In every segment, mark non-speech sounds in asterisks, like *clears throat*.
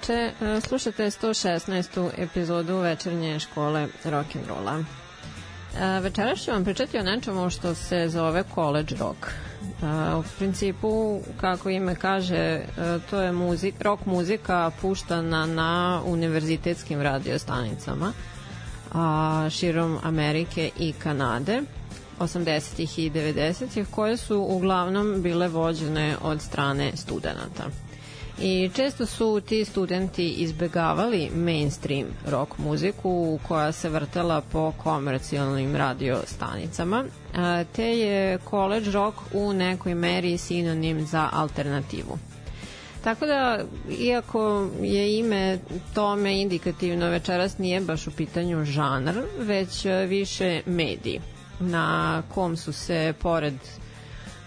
veče, e, slušate 116. epizodu večernje škole rock'n'rolla. E, večeras ću vam pričati o nečemu što se zove college rock. E, u principu, kako ime kaže, to je muzik, rock muzika puštana na univerzitetskim radiostanicama a, širom Amerike i Kanade 80. i 90. koje su uglavnom bile vođene od strane studenta. I često su ti studenti izbegavali mainstream rock muziku koja se vrtela po komercijalnim radio stanicama, te je college rock u nekoj meri sinonim za alternativu. Tako da, iako je ime tome indikativno, večeras nije baš u pitanju žanr, već više mediji na kom su se, pored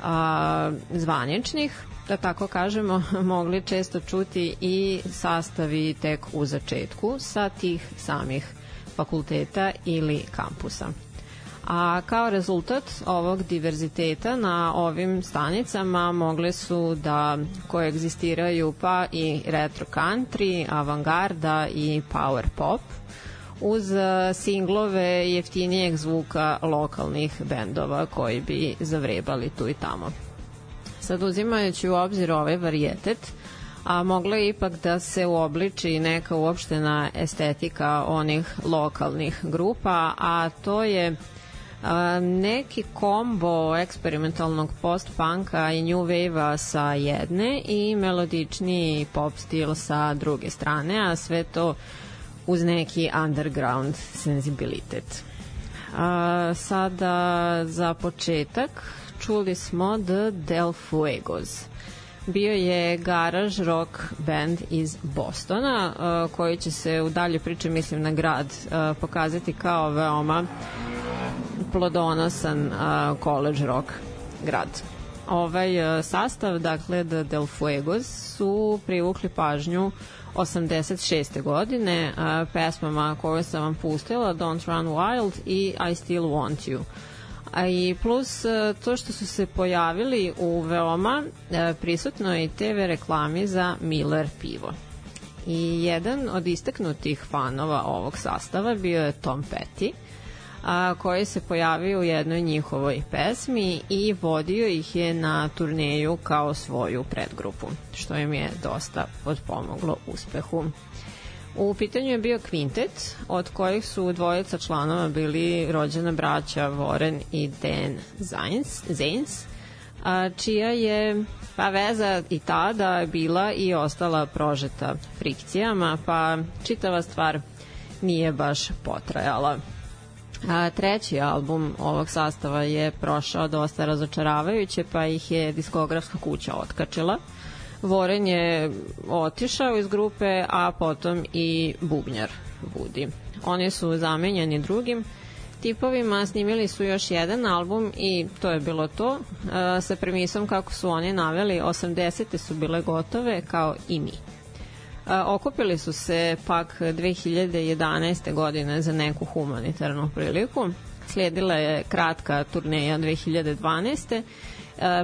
a, zvaničnih, da tako kažemo, *laughs* mogli često čuti i sastavi tek u začetku sa tih samih fakulteta ili kampusa. A kao rezultat ovog diverziteta na ovim stanicama mogle su da koegzistiraju pa i retro country, avangarda i power pop uz singlove jeftinijeg zvuka lokalnih bendova koji bi zavrebali tu i tamo. Sad uzimajući u obzir ovaj varijetet, a moglo je ipak da se uobliči neka uopštena estetika onih lokalnih grupa, a to je a, neki kombo eksperimentalnog post-punka i new wave-a sa jedne i melodični pop stil sa druge strane, a sve to uz neki underground senzibilitet. A, sada za početak čuli smo The Del Fuegos. Bio je garaž rock band iz Bostona, uh, koji će se u dalje priče, mislim na grad, uh, pokazati kao veoma plodonosan uh, college rock grad. Ovaj sastav, dakle, The Del Fuegos, su privukli pažnju 86. godine pesmama koje sam vam pustila, Don't Run Wild i I Still Want You. A i plus e, to što su se pojavili u veoma e, prisutnoj TV reklami za Miller pivo. I jedan od istaknutih fanova ovog sastava bio je Tom Petty, a, koji se pojavio u jednoj njihovoj pesmi i vodio ih je na turneju kao svoju predgrupu, što im je dosta podpomoglo uspehu. U pitanju je bio kvintet, od kojih su dvojica članova bili rođena braća Warren i Dan Zains, Zains, a, čija je pa veza i tada bila i ostala prožeta frikcijama, pa čitava stvar nije baš potrajala. A, treći album ovog sastava je prošao dosta razočaravajuće, pa ih je diskografska kuća otkačila – Voren je otišao iz grupe, a potom i bubnjar Budi. Oni su zamenjeni drugim tipovima, snimili su još jedan album i to je bilo to, e, sa premisom kako su oni naveli, 80. su bile gotove kao i mi. E, okupili su se pak 2011. godine za neku humanitarnu priliku. Slijedila je kratka turneja 2012 E,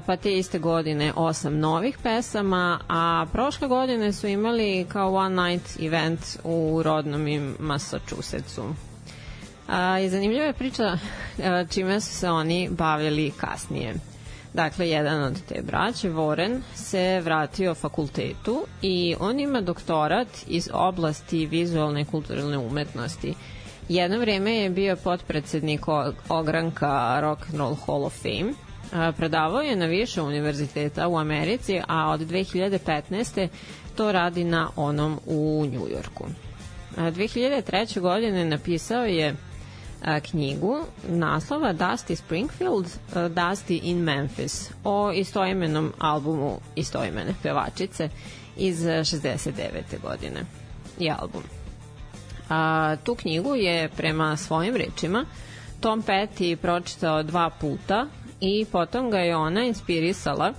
pa te iste godine osam novih pesama, a prošle godine su imali kao one night event u rodnom im Massachusettsu. A, I zanimljiva je priča e, čime su se oni bavili kasnije. Dakle, jedan od te braće, Warren, se vratio fakultetu i on ima doktorat iz oblasti vizualne i kulturalne umetnosti. Jedno vreme je bio potpredsednik ogranka Rock and Roll Hall of Fame – Predavao je na više univerziteta u Americi, a od 2015. to radi na onom u Njujorku. 2003. godine napisao je knjigu naslova Dusty Springfield, Dusty in Memphis o istoimenom albumu istoimene pevačice iz 69. godine i album. A, tu knjigu je prema svojim rečima Tom Petty pročitao dva puta i potom ga je ona inspirisala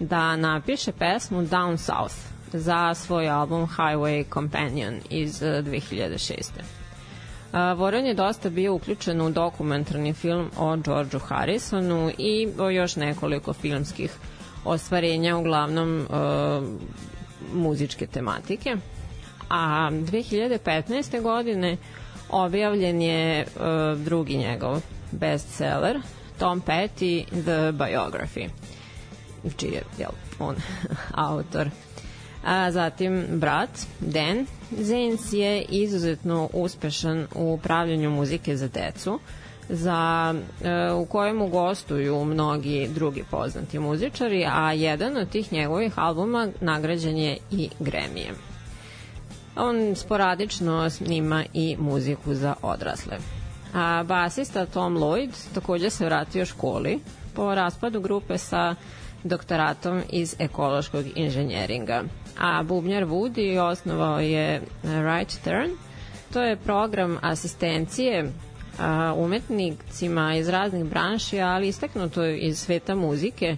da napiše pesmu Down South za svoj album Highway Companion iz 2006. Uh, Voren je dosta bio uključen u dokumentarni film o Georgeu Harrisonu i o još nekoliko filmskih ostvarenja, uglavnom uh, muzičke tematike. A 2015. godine objavljen je uh, drugi njegov bestseller Tom Petty, The Biography, čiji je jel, on *laughs* autor. A zatim brat, Dan Zens je izuzetno uspešan u pravljanju muzike za decu, za, e, u kojemu gostuju mnogi drugi poznati muzičari, a jedan od tih njegovih albuma nagrađen je i Gremijem. On sporadično snima i muziku za odrasle. A basista Tom Lloyd takođe se vratio školi po raspadu grupe sa doktoratom iz ekološkog inženjeringa. A bubnjar Woody osnovao je Right Turn. To je program asistencije umetnicima iz raznih branši, ali istaknuto iz sveta muzike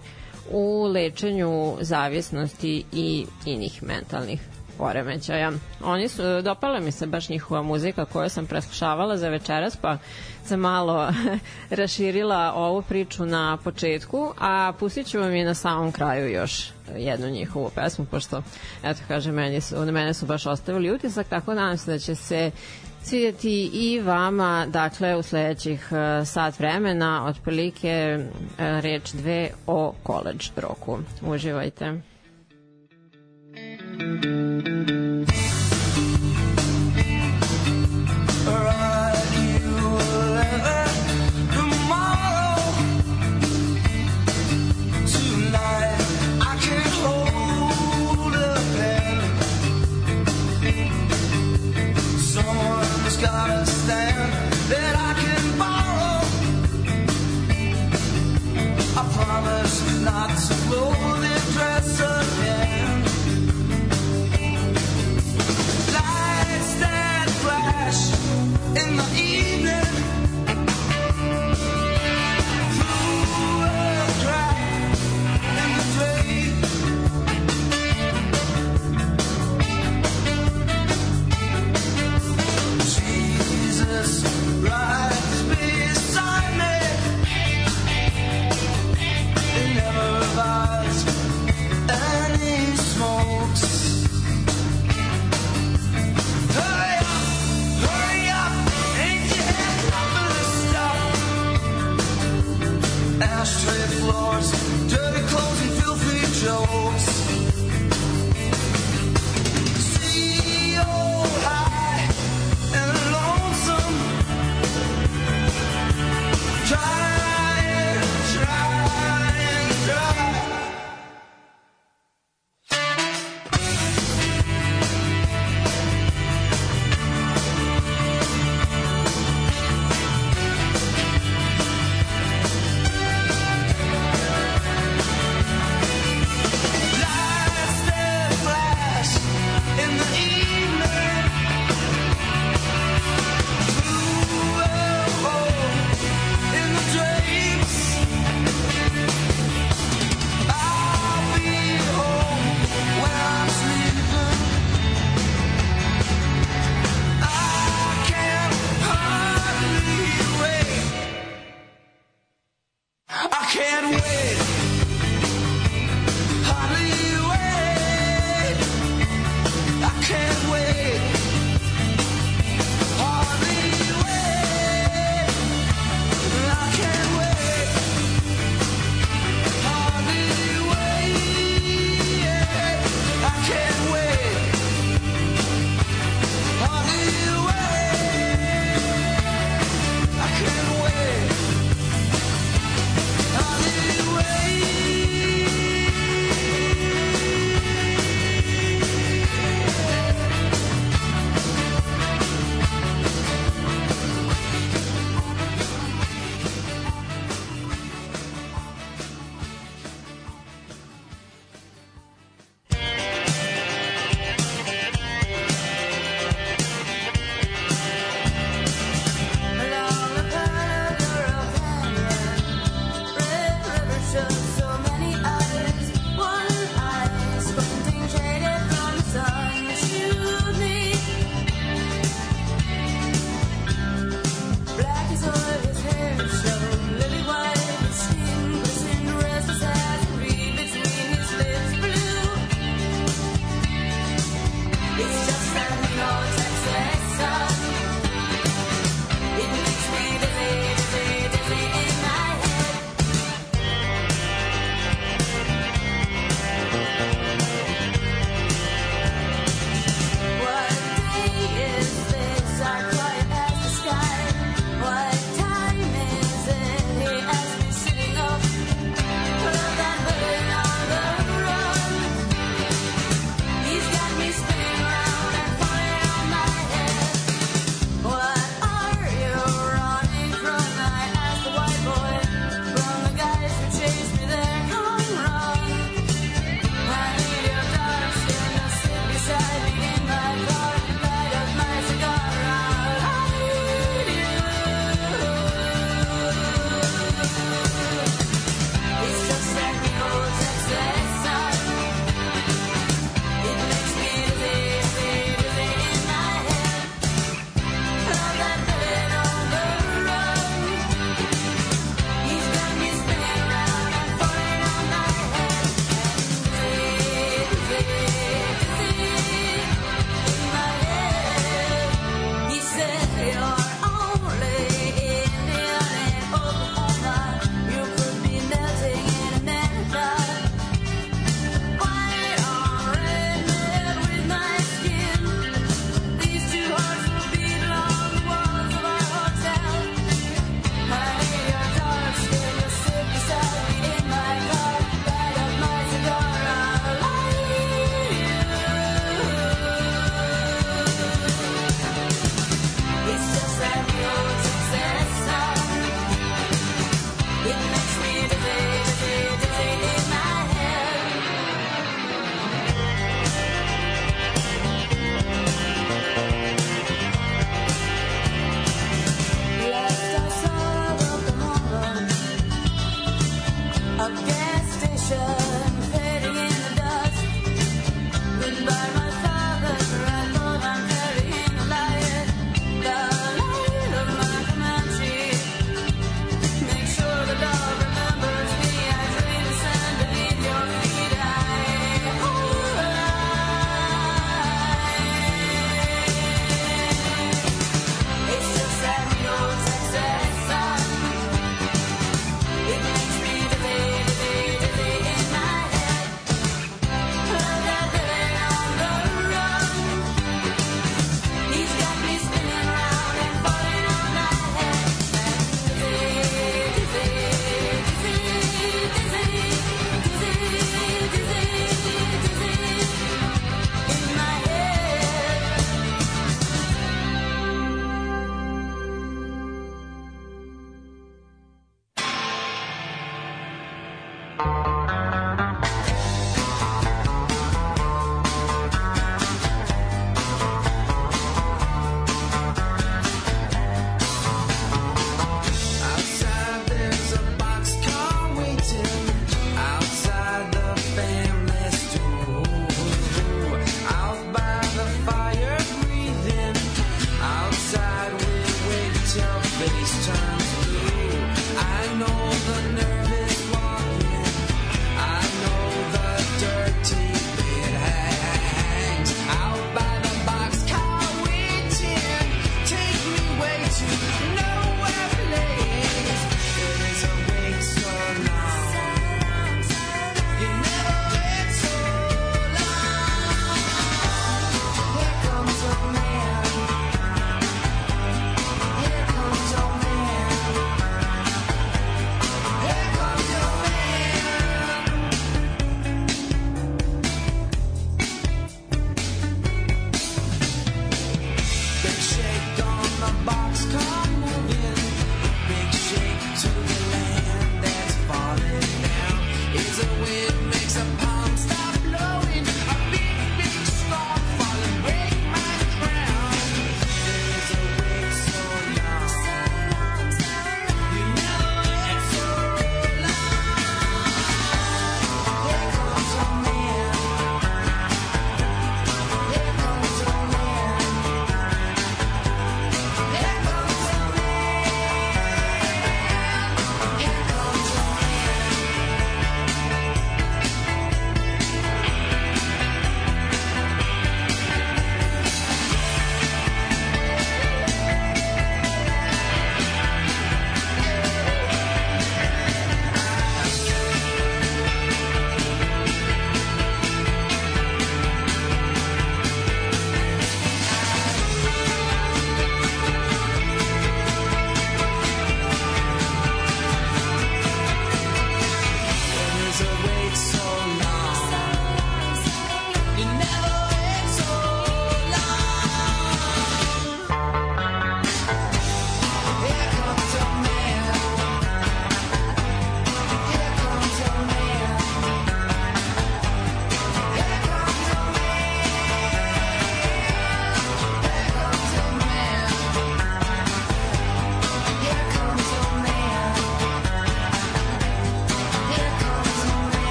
u lečenju zavisnosti i inih mentalnih poremećaja. Oni su, dopala mi se baš njihova muzika koju sam preslušavala za večeras, pa sam malo *laughs* raširila ovu priču na početku, a pustit ću vam i na samom kraju još jednu njihovu pesmu, pošto, eto, kaže, meni su, na mene su baš ostavili utisak, tako nadam se da će se svidjeti i vama, dakle, u sledećih uh, sat vremena, otprilike uh, reč dve o college roku. Uživajte. Not hold a pen. Someone has got a stand that I can borrow. I promise not to blow in the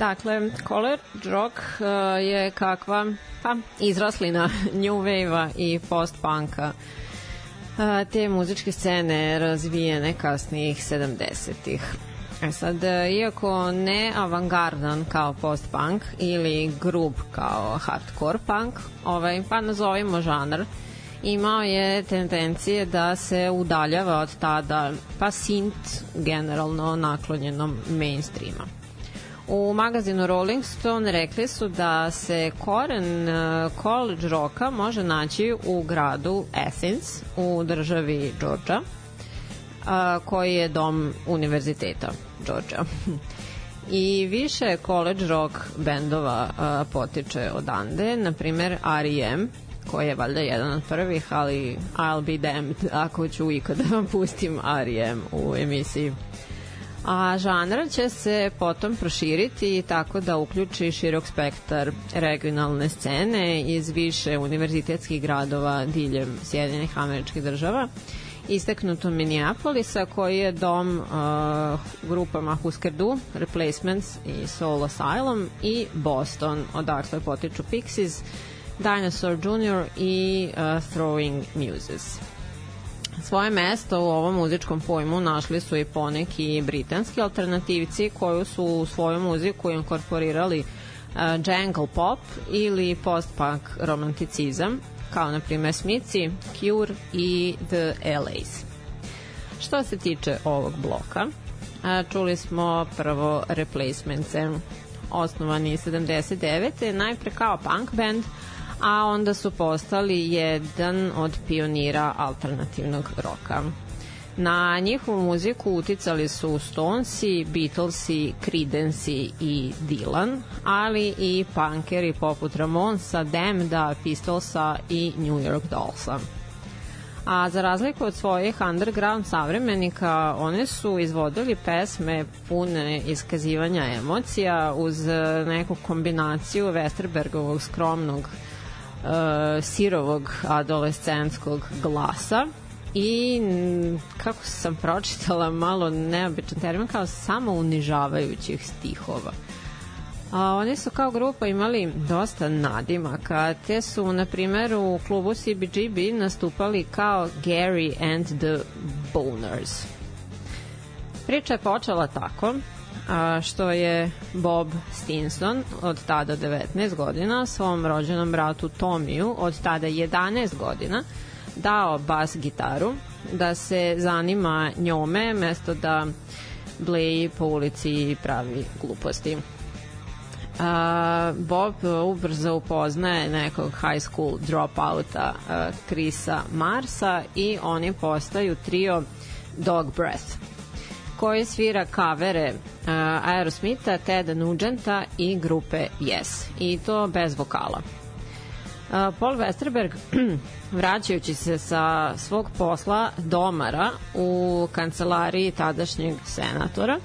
Dakle, college rock uh, je kakva pa, izraslina *laughs* new wave-a i post-punka uh, te muzičke scene razvijene kasnijih 70-ih. E sad, uh, iako ne avangardan kao post-punk ili grub kao hardcore punk, ovaj, pa nazovimo žanar, imao je tendencije da se udaljava od tada pa synth generalno naklonjenom mainstreama. U magazinu Rolling Stone rekli su da se koren uh, college roka može naći u gradu Athens u državi Georgia uh, koji je dom univerziteta Georgia. *laughs* I više college rock bendova uh, potiče odande, na primer R.E.M., koji je valjda jedan od prvih, ali I'll be damned ako ću ikada vam *laughs* pustim R.E.M. u emisiji. A žanr će se potom proširiti tako da uključi širok spektar regionalne scene iz više univerzitetskih gradova diljem Sjedinjenih američkih država isteknuto Minneapolisa koji je dom uh, grupama Husker Du, Replacements i Soul Asylum i Boston, odakle potiču Pixies, Dinosaur Jr. i uh, Throwing Muses. Svoje mesto u ovom muzičkom pojmu našli su i poneki britanski alternativci koji su u svoju muziku inkorporirali uh, jangle pop ili post-punk romanticizam, kao na primer Smici, Cure i The LAs. Što se tiče ovog bloka, uh, čuli smo prvo Replacements-e, osnovani 79. najpre kao punk band, a onda su postali jedan od pionira alternativnog roka. Na njihovu muziku uticali su Stonesi, Beatlesi, Creedence i Dylan, ali i punkeri poput Ramonsa, Damneda, Pistolsa i New York Dollsa. A za razliku od svojih underground savremenika, one su izvodili pesme pune iskazivanja emocija uz neku kombinaciju Westerbergovog skromnog uh, sirovog adolescentskog glasa i kako sam pročitala malo neobičan termin kao samo unižavajućih stihova. A oni su kao grupa imali dosta nadimaka, te su na primer u klubu CBGB nastupali kao Gary and the Boners. Priča je počela tako a, što je Bob Stinson od tada 19 godina svom rođenom bratu Tomiju od tada 11 godina dao bas gitaru da se zanima njome mesto da bleji po ulici i pravi gluposti. Uh, Bob ubrzo upoznaje nekog high school dropouta uh, Krisa Marsa i oni postaju trio Dog Breath koji svira kavere uh, Aerosmitha, Teda Nugenta i grupe Yes. I to bez vokala. Uh, Paul Westerberg, *clears throat* vraćajući se sa svog posla domara u kancelariji tadašnjeg senatora,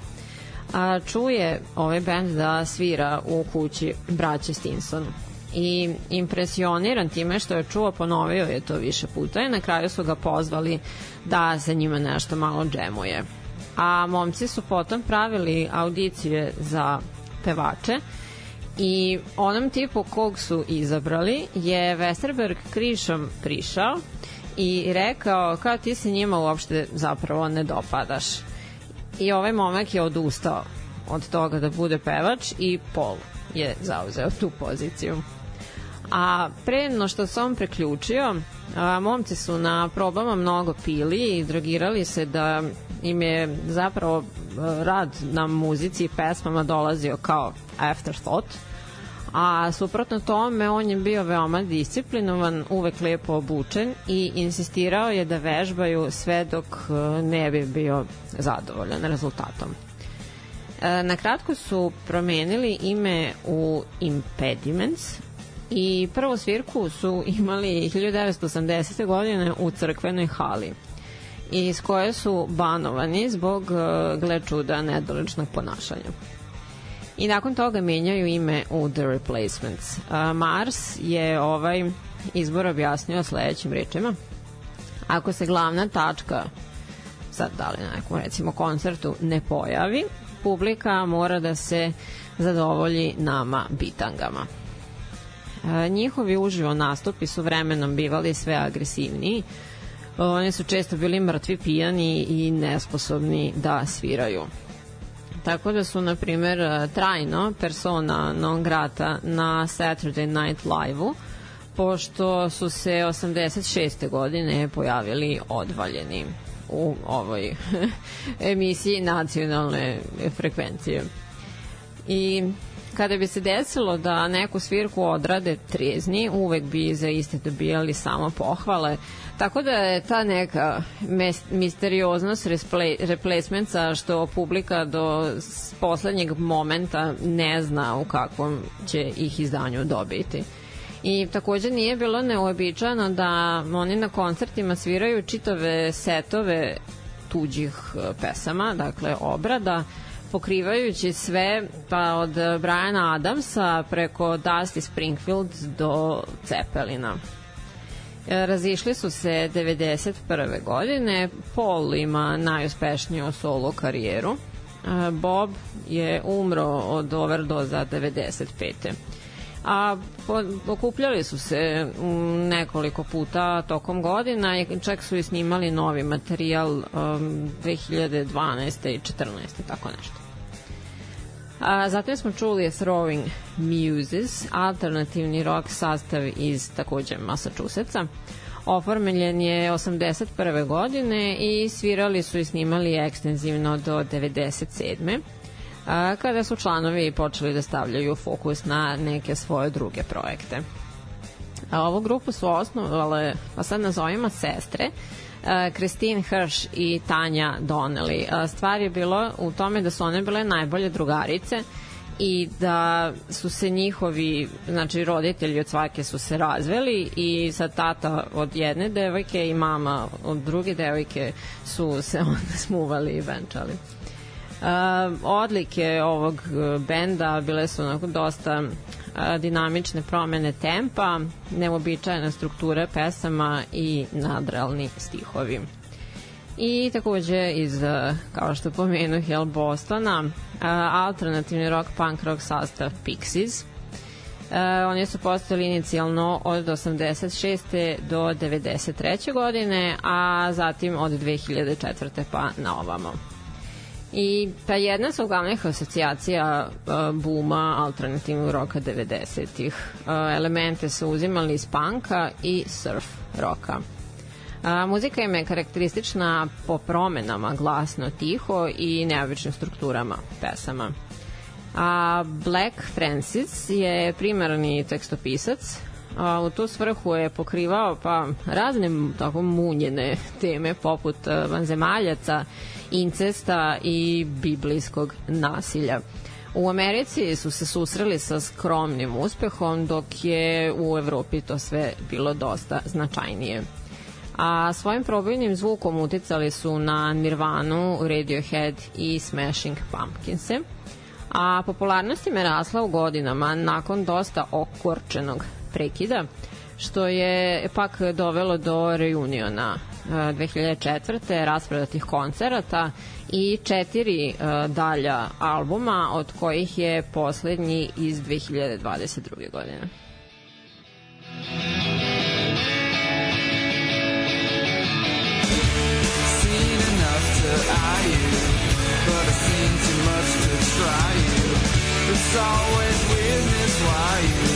a, čuje ovaj band da svira u kući braće Stinson i impresioniran time što je čuo, ponovio je to više puta i na kraju su ga pozvali da se njima nešto malo džemuje a momci su potom pravili audicije za pevače i onom tipu kog su izabrali je Westerberg krišom prišao i rekao kao ti se njima uopšte zapravo ne dopadaš. I ovaj momak je odustao od toga da bude pevač i Paul je zauzeo tu poziciju. A pre no što se on preključio, a, momci su na probama mnogo pili i drogirali se da im je zapravo rad na muzici i pesmama dolazio kao afterthought, a suprotno tome on je bio veoma disciplinovan, uvek lepo obučen i insistirao je da vežbaju sve dok ne bi bio zadovoljan rezultatom. Na kratko su promenili ime u Impediments, i prvu svirku su imali *laughs* 1980. godine u crkvenoj hali iz koje su banovani zbog, e, gle čuda, nedoličnog ponašanja. I nakon toga menjaju ime u The Replacements. Mars je ovaj izbor objasnio sledećim rečima. Ako se glavna tačka sad da li na nekom recimo koncertu ne pojavi, publika mora da se zadovolji nama bitangama. E, njihovi uživo nastupi su vremenom bivali sve agresivniji. Oni su često bili mrtvi pijani i nesposobni da sviraju. Tako da su, na primer, trajno persona non grata na Saturday Night Live-u, pošto su se 86. godine pojavili odvaljeni u ovoj *laughs* emisiji nacionalne frekvencije. I kada bi se desilo da neku svirku odrade trijezni, uvek bi za iste dobijali samo pohvale. Tako da je ta neka misterioznost replacementsa što publika do poslednjeg momenta ne zna u kakvom će ih izdanju dobiti. I takođe nije bilo neobičajno da oni na koncertima sviraju čitave setove tuđih e, pesama, dakle obrada, pokrivajući sve pa od Briana Adamsa preko Dusty Springfield do Cepelina. E, razišli su se 91. godine, Paul ima najuspešniju solo karijeru, e, Bob je umro od overdoza 95 a okupljali su se nekoliko puta tokom godina i čak su i snimali novi materijal um, 2012. i 14. tako nešto. A, zatim smo čuli Throwing Muses, alternativni rock sastav iz takođe Massachusettsa. Oformeljen je 81. godine i svirali su i snimali ekstenzivno do 97 a, kada su članovi počeli da stavljaju fokus na neke svoje druge projekte. A ovu grupu su osnovale, pa sad nazovimo sestre, Christine Hirsch i Tanja Donnelly. Stvar je bilo u tome da su one bile najbolje drugarice i da su se njihovi, znači roditelji od svake su se razveli i sa tata od jedne devojke i mama od druge devojke su se *laughs* onda smuvali i venčali. Uh, odlike ovog benda bile su onako dosta dinamične promene tempa, neobičajna struktura pesama i nadrealni stihovi. I takođe iz, kao što pomenu, Hell Bostona, alternativni rock, punk rock sastav Pixies. Oni su postali inicijalno od 86. do 93. godine, a zatim od 2004. pa na ovamo. I pa jedna su glavnih asocijacija uh, buma alternativnog roka 90-ih. Uh, elemente su uzimali iz panka i surf roka. A, muzika im je karakteristična po promenama, glasno, tiho i neobičnim strukturama pesama. A Black Francis je primarni tekstopisac, a, u tu svrhu je pokrivao pa razne tako munjene teme poput vanzemaljaca, incesta i biblijskog nasilja. U Americi su se susreli sa skromnim uspehom, dok je u Evropi to sve bilo dosta značajnije. A svojim probojnim zvukom uticali su na Nirvanu, Radiohead i Smashing Pumpkinse. A popularnost im je rasla u godinama nakon dosta okorčenog prekida, što je pak dovelo do reuniona 2004. raspredatih koncerata i četiri uh, dalja albuma, od kojih je poslednji iz 2022. godine. Seen enough to you, but I've seen too much to try you. It's always weirdness why you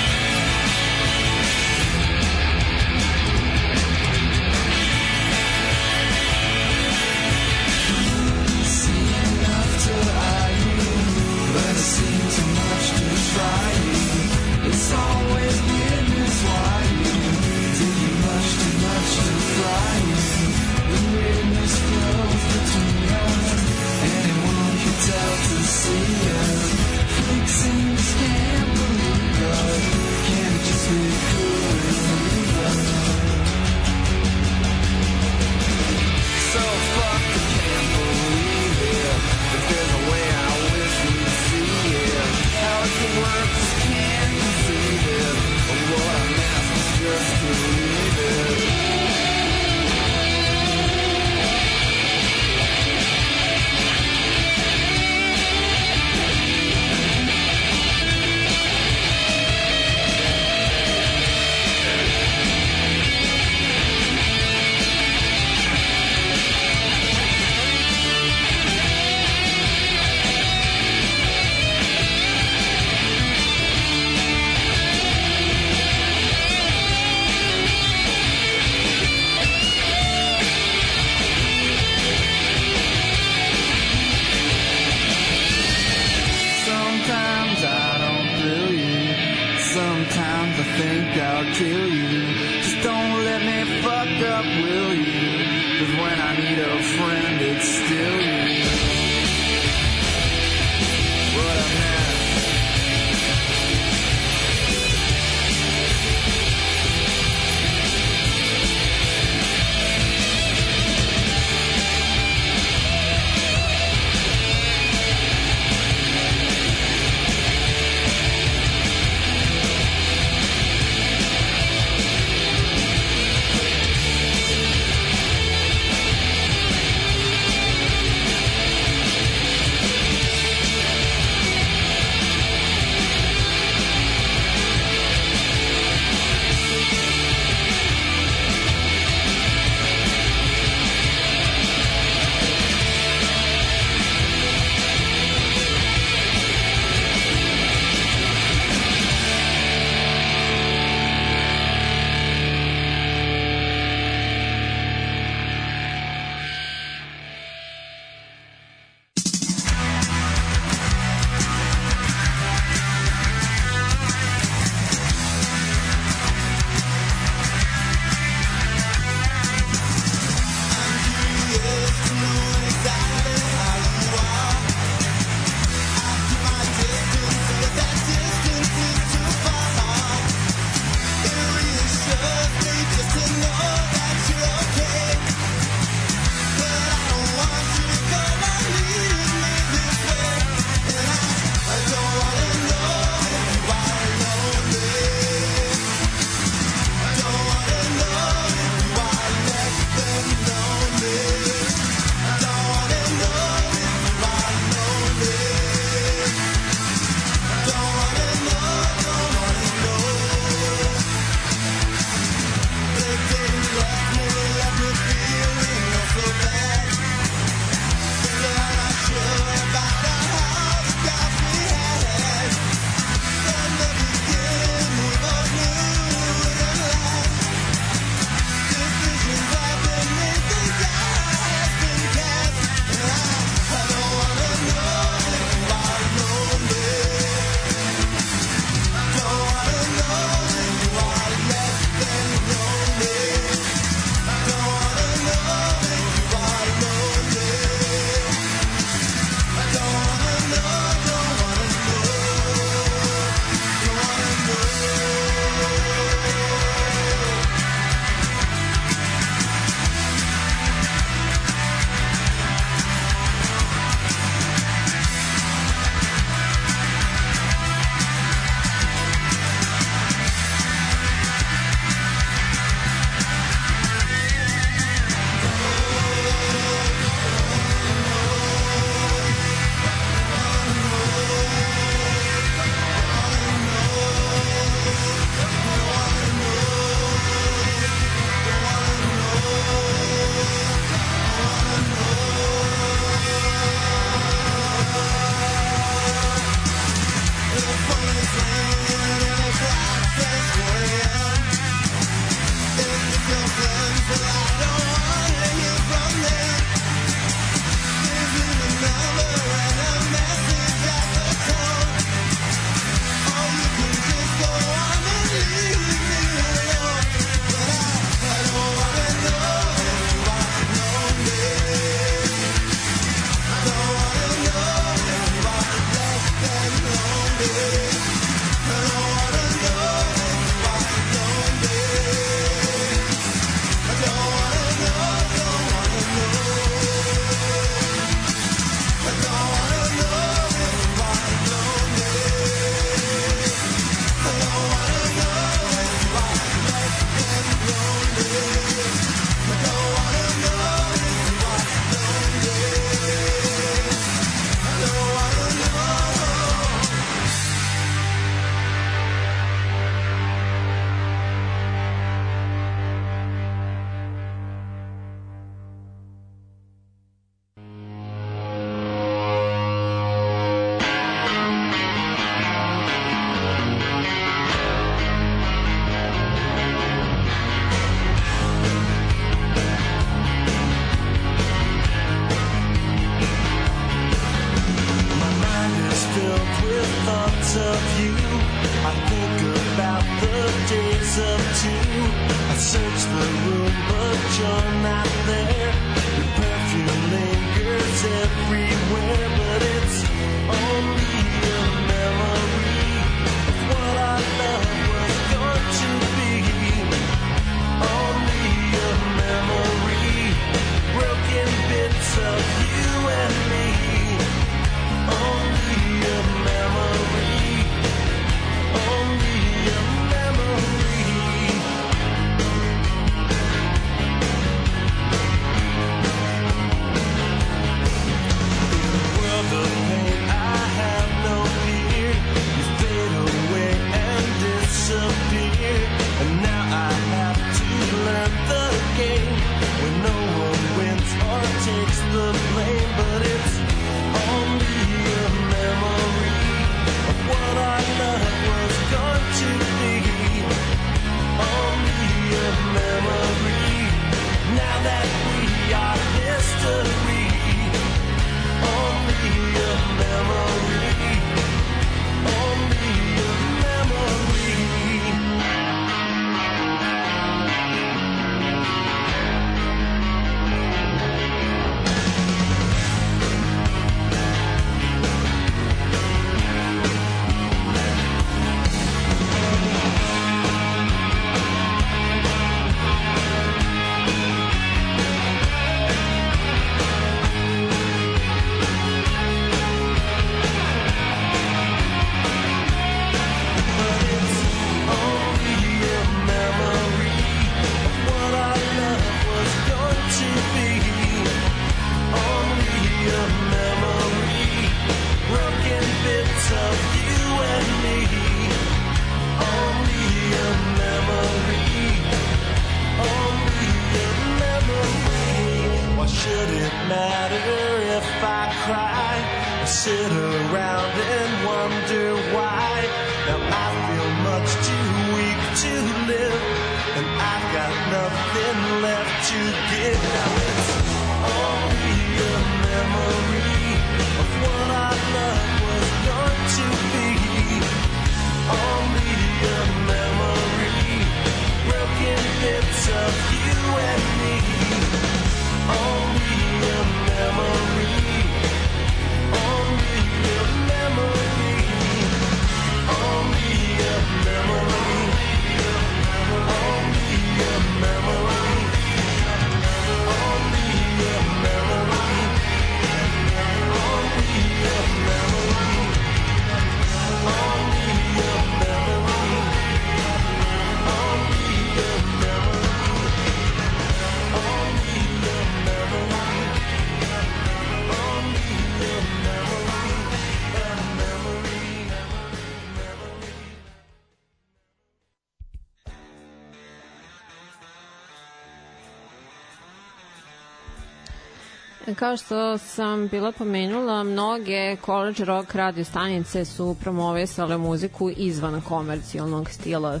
Kao što sam bila pomenula, mnoge college rock radio stanice su promovisale muziku izvan komercijalnog stila uh,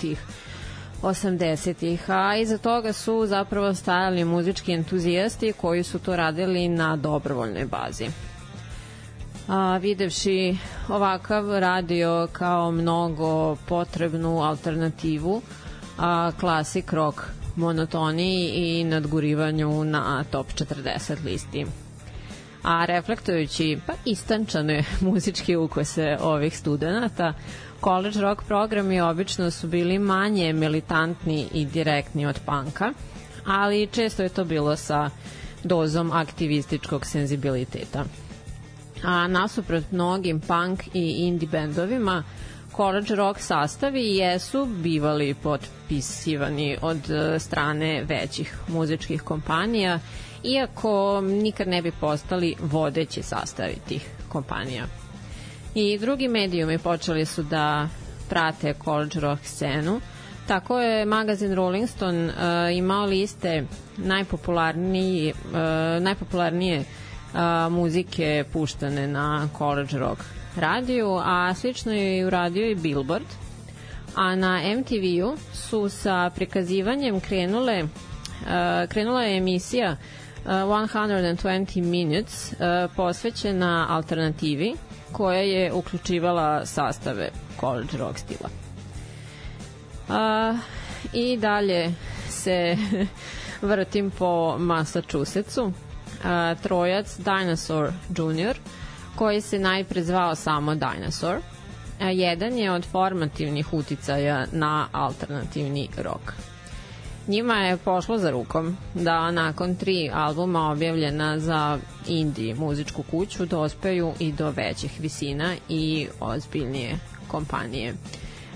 tih 80-ih, a iza toga su zapravo stajali muzički entuzijasti koji su to radili na dobrovoljnoj bazi. A, videvši ovakav radio kao mnogo potrebnu alternativu a, klasik rock monotoniji i nadgurivanju na top 40 listi. A reflektujući pa istančane *laughs* muzičke ukose ovih studenta, college rock programi obično su bili manje militantni i direktni od panka, ali često je to bilo sa dozom aktivističkog senzibiliteta. A nasuprot mnogim punk i indie bendovima, college rock sastavi jesu bivali potpisivani od e, strane većih muzičkih kompanija, iako nikad ne bi postali vodeći sastavi tih kompanija. I drugi medijumi počeli su da prate college rock scenu, Tako je magazin Rolling Stone uh, imao liste najpopularniji, uh, najpopularnije uh, muzike puštane na college rock radiju, a slično je i uradio i Billboard. A na MTV-u su sa prikazivanjem krenule uh, krenula je emisija uh, 120 Minutes uh, posvećena alternativi koja je uključivala sastave college rock stila. A, I dalje se *laughs* vrtim po Massachusettsu. A, trojac Dinosaur Jr. koji se najpre zvao samo Dinosaur. A, jedan je od formativnih uticaja na alternativni rock. Njima je pošlo za rukom da nakon tri albuma objavljena za indie muzičku kuću dospeju i do većih visina i ozbiljnije kompanije.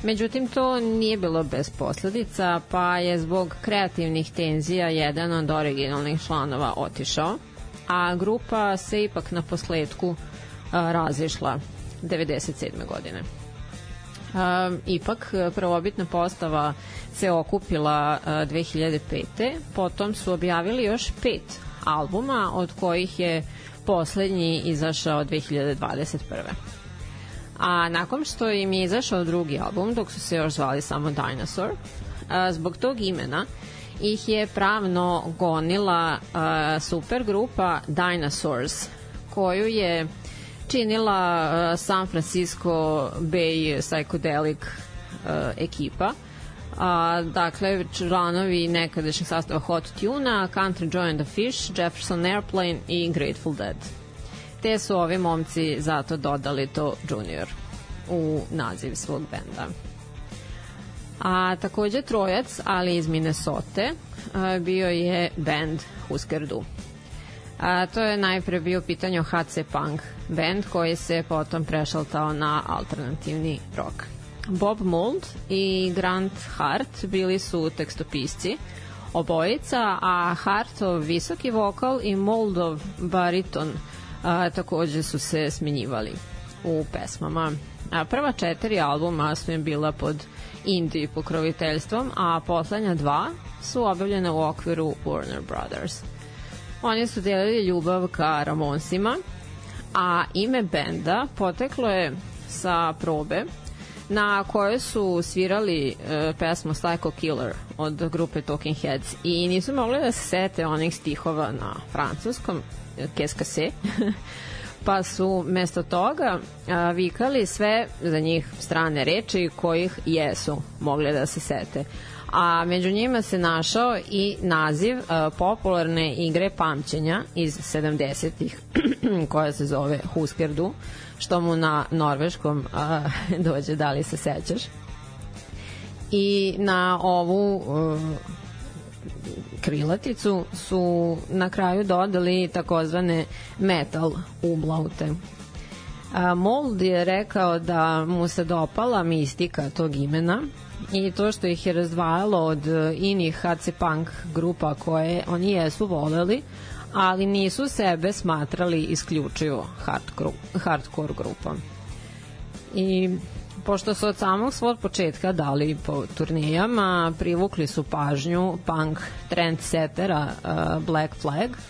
Međutim, to nije bilo bez posledica, pa je zbog kreativnih tenzija jedan od originalnih članova otišao, a grupa se ipak na posledku razišla 97. godine. Um, ipak prvobitna postava se okupila uh, 2005. Potom su objavili još pet albuma, od kojih je poslednji izašao 2021. A nakon što im je izašao drugi album, dok su se još zvali samo Dinosaur, zbog tog imena ih je pravno gonila supergrupa Dinosaurs, koju je činila uh, San Francisco Bay Psychedelic uh, ekipa. A, dakle, članovi nekadašnjeg sastava Hot Tuna, Country Joy and the Fish, Jefferson Airplane i Grateful Dead. Te su ovi momci zato dodali to Junior u naziv svog benda. A takođe trojac, ali iz Minnesota, bio je band Husker Du. A, to je najpre bio pitanje HC Punk band koji se potom prešaltao na alternativni rock. Bob Mould i Grant Hart bili su tekstopisci obojica, a Hartov visoki vokal i Mouldov bariton a, takođe su se smenjivali u pesmama. A prva četiri albuma su im bila pod indie pokroviteljstvom, a poslednja dva su objavljena u okviru Warner Brothers. Oni su delili ljubav ka Ramonsima, a ime benda poteklo je sa probe na kojoj su svirali e, pesmu Psycho Killer od grupe Talking Heads. I nisu mogli da se sete onih stihova na francuskom, keska se, *laughs* pa su mesto toga a, vikali sve za njih strane reči kojih jesu mogli da se sete a među njima se našao i naziv uh, popularne igre pamćenja iz 70-ih *clears throat* koja se zove Huskerdu što mu na norveškom uh, *laughs* dođe da li se sećaš i na ovu uh, krilaticu su na kraju dodali takozvane metal ublaute. Mold je rekao da mu se dopala mistika tog imena i to što ih je razdvajalo od e, inih HC Punk grupa koje oni jesu voleli, ali nisu sebe smatrali isključivo hardcore, hardcore grupom. I pošto su od samog svog početka dali po turnijama, privukli su pažnju punk trendsetera uh, Black Flag –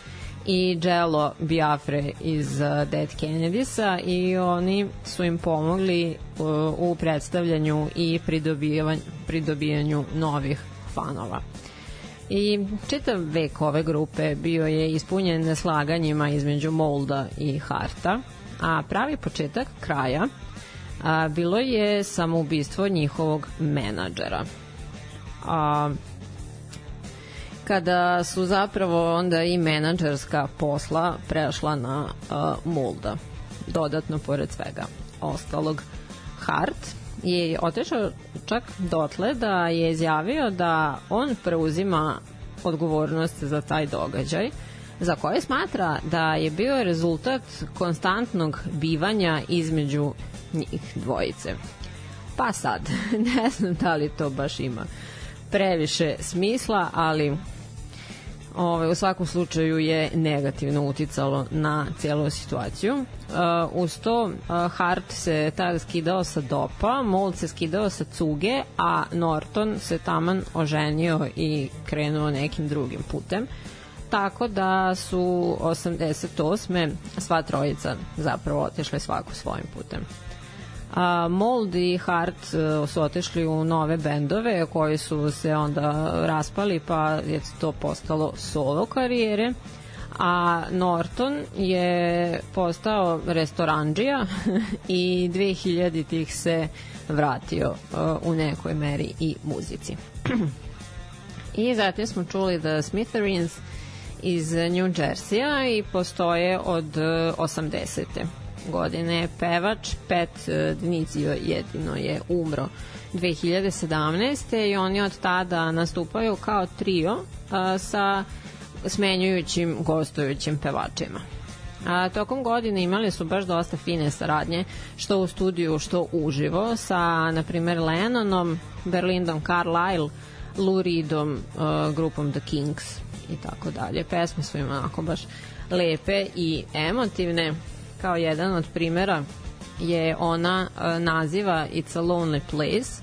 i Jello Biafre iz uh, Dead Kennedysa i oni su im pomogli uh, u predstavljanju i pridobijanju, novih fanova. I čitav vek ove grupe bio je ispunjen neslaganjima između Molda i Harta, a pravi početak kraja a, bilo je samoubistvo njihovog menadžera. A, kada su zapravo onda i menadžerska posla prešla na uh, Mulda. Dodatno, pored svega ostalog, Hart je otešao čak dotle da je izjavio da on preuzima odgovornost za taj događaj, za koje smatra da je bio rezultat konstantnog bivanja između njih dvojice. Pa sad, *laughs* ne znam da li to baš ima previše smisla, ali ovaj, u svakom slučaju je negativno uticalo na cijelu situaciju. Uh, uz to uh, Hart se tada skidao sa dopa, Mold se skidao sa cuge, a Norton se taman oženio i krenuo nekim drugim putem. Tako da su 88. sva trojica zapravo otešle svako svojim putem. A, Mold i Hart uh, su otešli u nove bendove koji su se onda raspali pa je to postalo solo karijere a Norton je postao restoranđija *laughs* i 2000 tih se vratio uh, u nekoj meri i muzici. I zatim smo čuli da Smithereens iz New Jersey-a i postoje od 80. godine. Pevač Pet Dnizio jedino je umro 2017. i oni od tada nastupaju kao trio a, sa smenjujućim gostujućim pevačima. A, tokom godine imali su baš dosta fine saradnje, što u studiju, što uživo, sa, na primer, Lennonom, Berlindom Carlisle, Lou Reedom, uh, grupom The Kings i tako dalje. Pesme su im onako baš lepe i emotivne. Kao jedan od primera je ona uh, naziva It's a Lonely Place,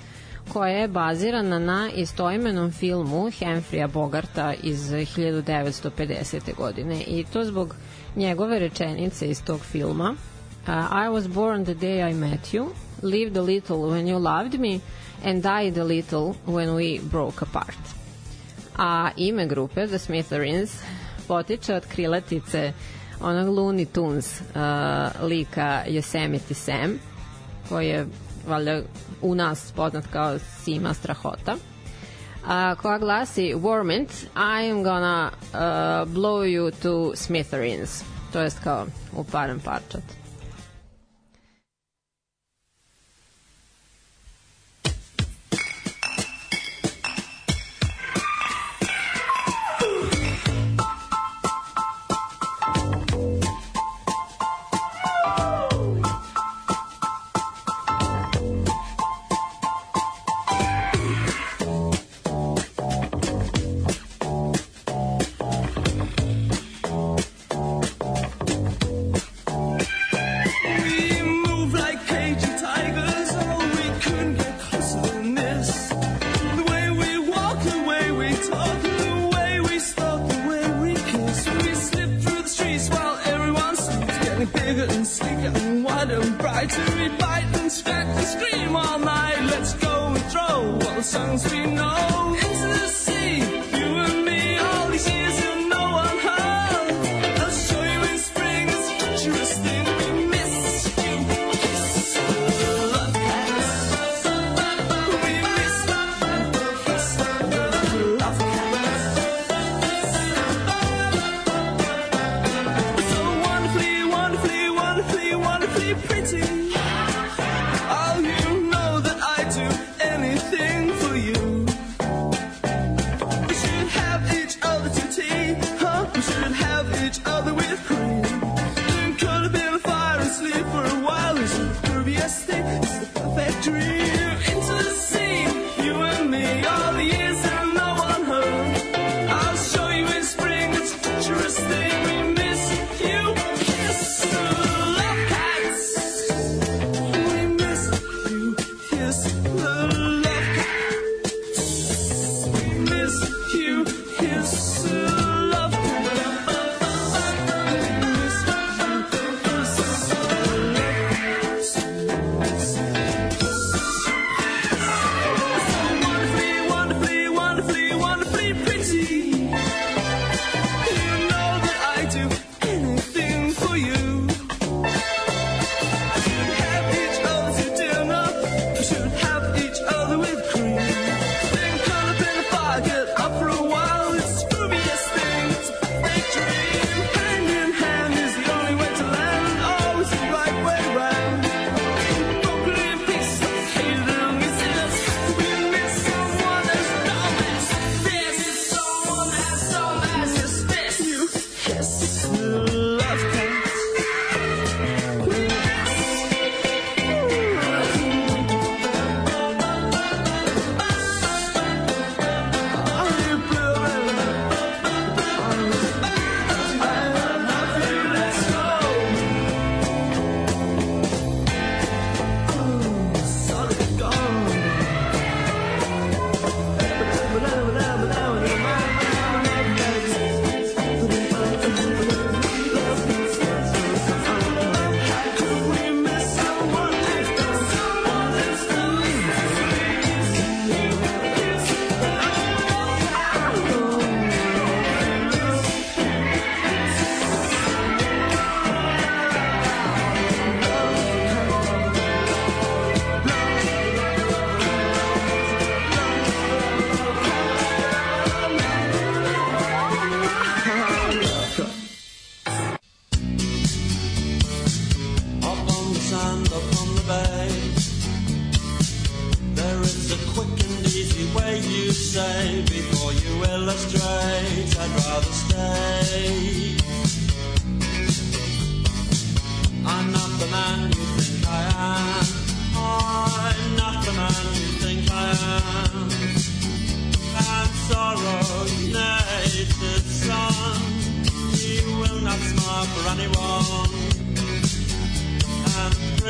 koja je bazirana na istoimenom filmu Hemfrija Bogarta iz 1950. godine i to zbog njegove rečenice iz tog filma uh, I was born the day I met you, lived a little when you loved me and died a little when we broke apart. A ime grupe The Smithereens potiče od krilatice onog Looney Tunes uh, lika Yosemite Sam koji je valjda u nas poznat kao Sima Strahota a, koja glasi Warmint, I am gonna uh, blow you to smithereens. To jest kao u parem parčat songs we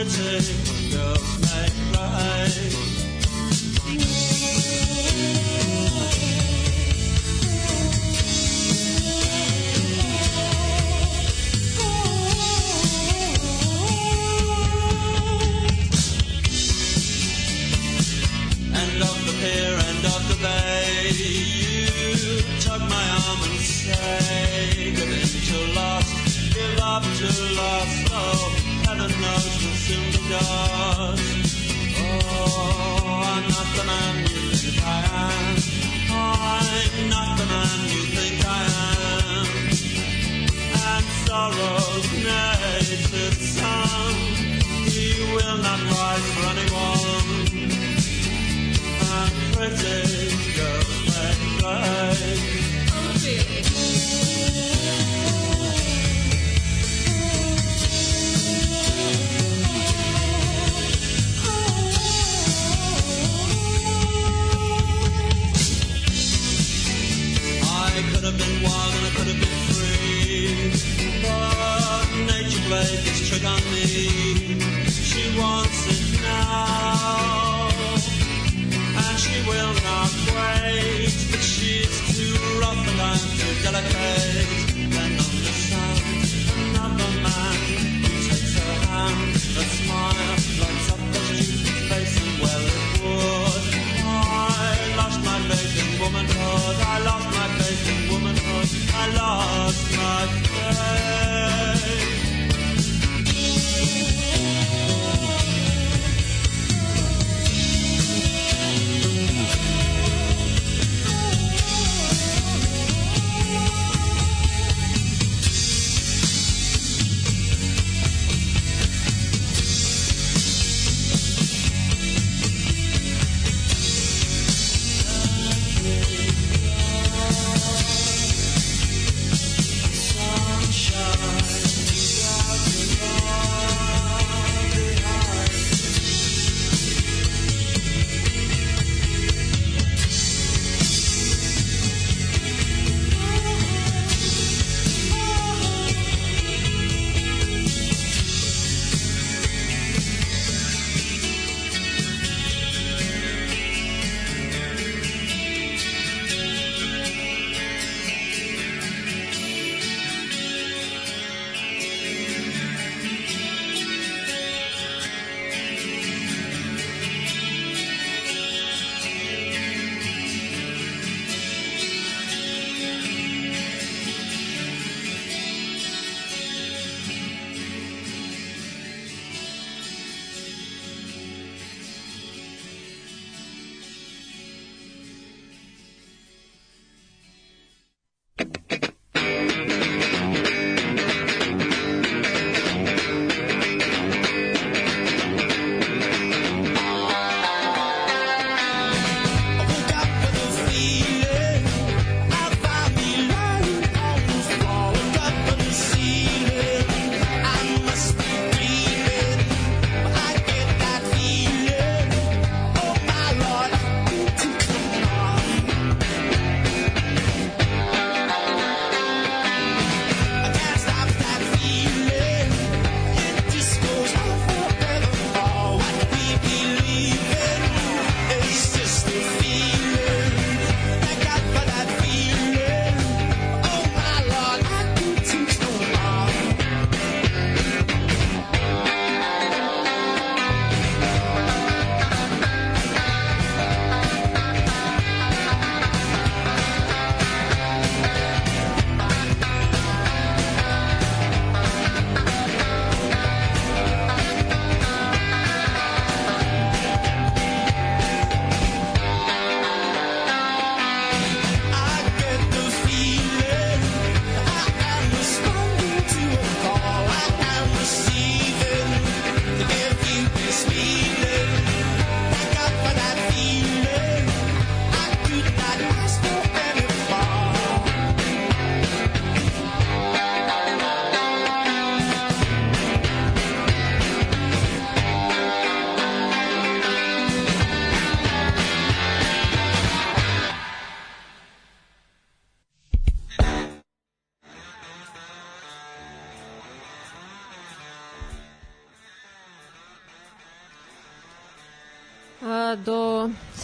eternity of night light.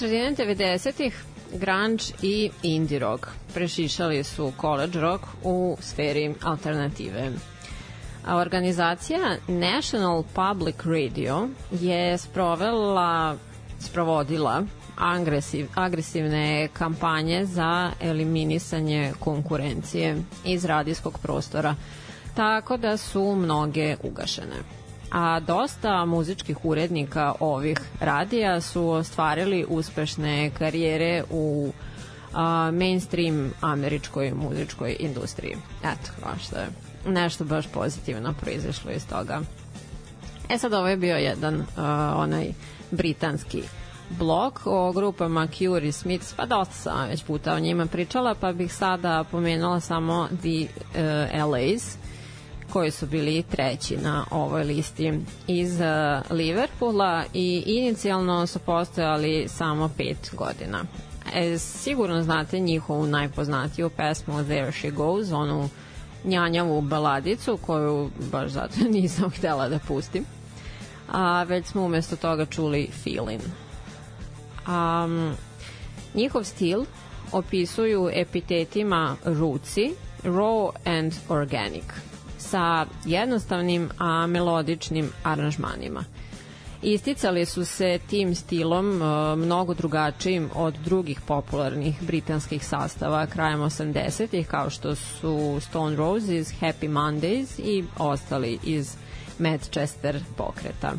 Sredine 90-ih grunge i indie rock prešišali su college rock u sferi alternative. A organizacija National Public Radio je sprovela, sprovodila agresiv, agresivne kampanje za eliminisanje konkurencije iz radijskog prostora, tako da su mnoge ugašene a dosta muzičkih urednika ovih radija su ostvarili uspešne karijere u a, mainstream američkoj muzičkoj industriji. Eto, što je nešto baš pozitivno proizašlo iz toga. E sad ovo je bio jedan uh, onaj britanski blog o grupama Cure i Smiths, pa dosta sam već puta o njima pričala, pa bih sada pomenula samo The uh, LAs koji su bili treći na ovoj listi iz uh, Liverpoola i inicijalno su postojali samo pet godina. E, sigurno znate njihovu najpoznatiju pesmu There She Goes, onu njanjavu baladicu koju baš zato *laughs* nisam htela da pustim. A već smo umesto toga čuli Feeling. Um, njihov stil opisuju epitetima ruci, raw and organic sa jednostavnim, a melodičnim aranžmanima. Isticali su se tim stilom uh, mnogo drugačijim od drugih popularnih britanskih sastava krajem 80-ih kao što su Stone Roses, Happy Mondays i ostali iz Manchester pokreta.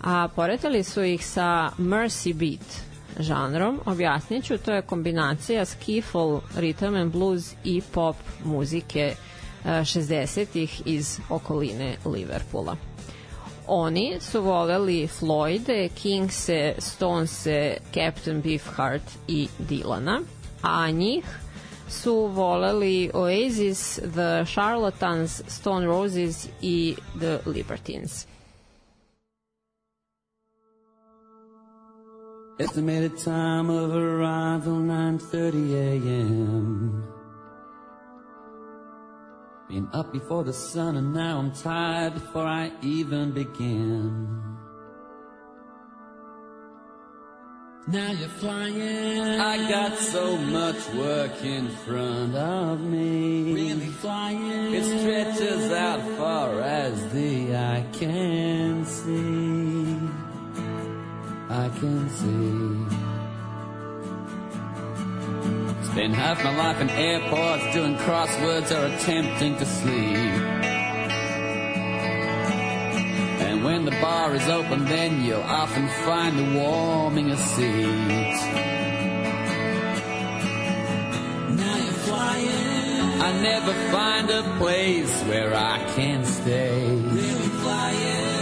A poretali su ih sa Mercy Beat žanrom, objasniću, to je kombinacija skiffle, rhythm and blues i pop muzike 60-ih iz okoline Liverpoola. Oni su voleli Floyde, Kingse, Stonese, Captain Beefheart i Dylana, a njih su voleli Oasis, The Charlatans, Stone Roses i The Libertines. Estimated time of arrival 9:30 a.m. Been up before the sun and now I'm tired before I even begin. Now you're flying. I got so much work in front of me. Really flying. It stretches out far as the eye can see. I can see. Spend half my life in airports doing crosswords or attempting to sleep. And when the bar is open, then you'll often find the warming a seat. Now you're flying. I never find a place where I can stay. Really flying.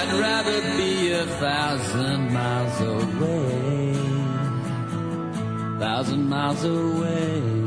I'd rather be a thousand miles away thousand miles away.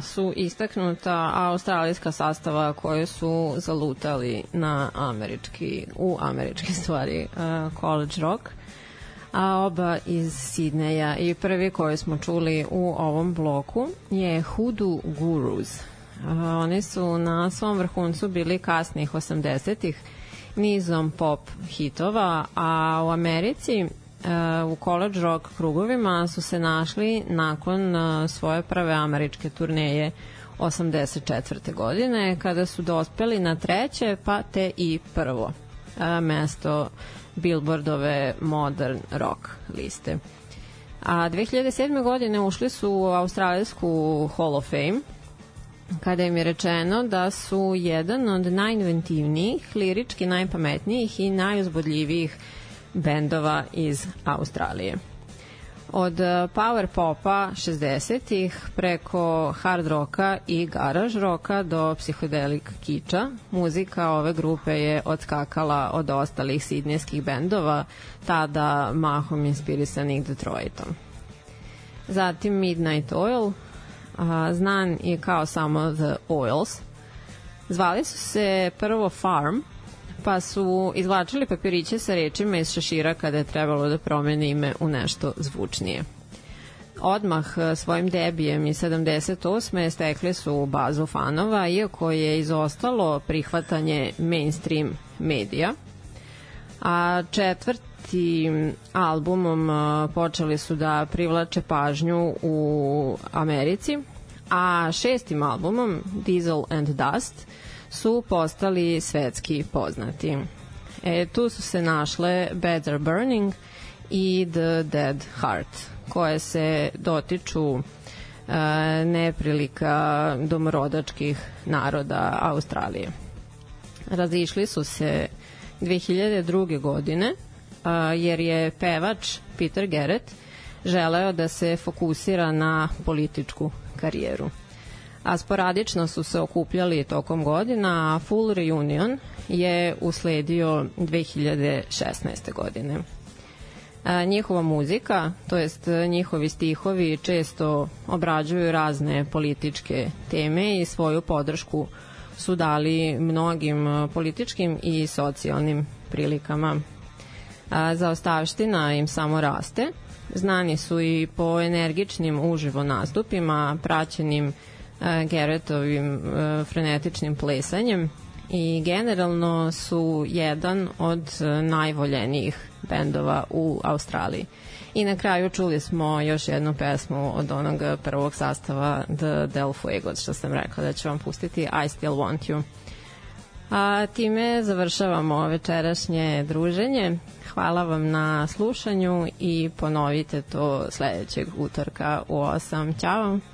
Su istaknuta australijska sastava koje su zalutali na američki, u američki *laughs* stvari uh, college rock a oba iz Sidneja i prvi koji smo čuli u ovom bloku je Hoodoo Gurus. Uh, oni su na svom vrhuncu bili kasnih 80-ih nizom pop hitova, a u Americi u college rock krugovima su se našli nakon uh, svoje prve američke turneje 84. godine kada su dospeli na treće pa te i prvo uh, mesto Billboardove Modern Rock liste. A 2007. godine ušli su u Australijsku Hall of Fame kada im je rečeno da su jedan od najinventivnijih, lirički najpametnijih i najuzbudljivijih bendova iz Australije. Od eh, power popa 60-ih preko hard roka i garage roka do psihodelik kiča, muzika ove grupe je odskakala od ostalih sidnijskih bendova, tada mahom inspirisanih Detroitom. Zatim Midnight Oil, a, znan je kao samo The Oils. Zvali su se prvo Farm, pa su izvlačili papiriće sa rečima iz šešira kada je trebalo da promene ime u nešto zvučnije. Odmah e, svojim debijem iz 78. stekli su bazu fanova, iako je izostalo prihvatanje mainstream medija. A četvrtim albumom e, počeli su da privlače pažnju u Americi, a šestim albumom Diesel and Dust su postali svetski poznati. E, tu su se našle Better Burning i The Dead Heart, koje se dotiču e, neprilika domorodačkih naroda Australije. Razišli su se 2002. godine, a, jer je pevač Peter Garrett želeo da se fokusira na političku karijeru a sporadično su se okupljali tokom godina, a full reunion je usledio 2016. godine. A, njihova muzika, to jest njihovi stihovi često obrađuju razne političke teme i svoju podršku su dali mnogim političkim i socijalnim prilikama. A, zaostavština im samo raste. Znani su i po energičnim uživo nastupima, praćenim Geretovim frenetičnim plesanjem i generalno su jedan od najvoljenijih bendova u Australiji. I na kraju čuli smo još jednu pesmu od onog prvog sastava The Del Fuego, što sam rekla da ću vam pustiti I Still Want You. A time završavamo večerašnje druženje. Hvala vam na slušanju i ponovite to sledećeg utorka u 8. Ćao!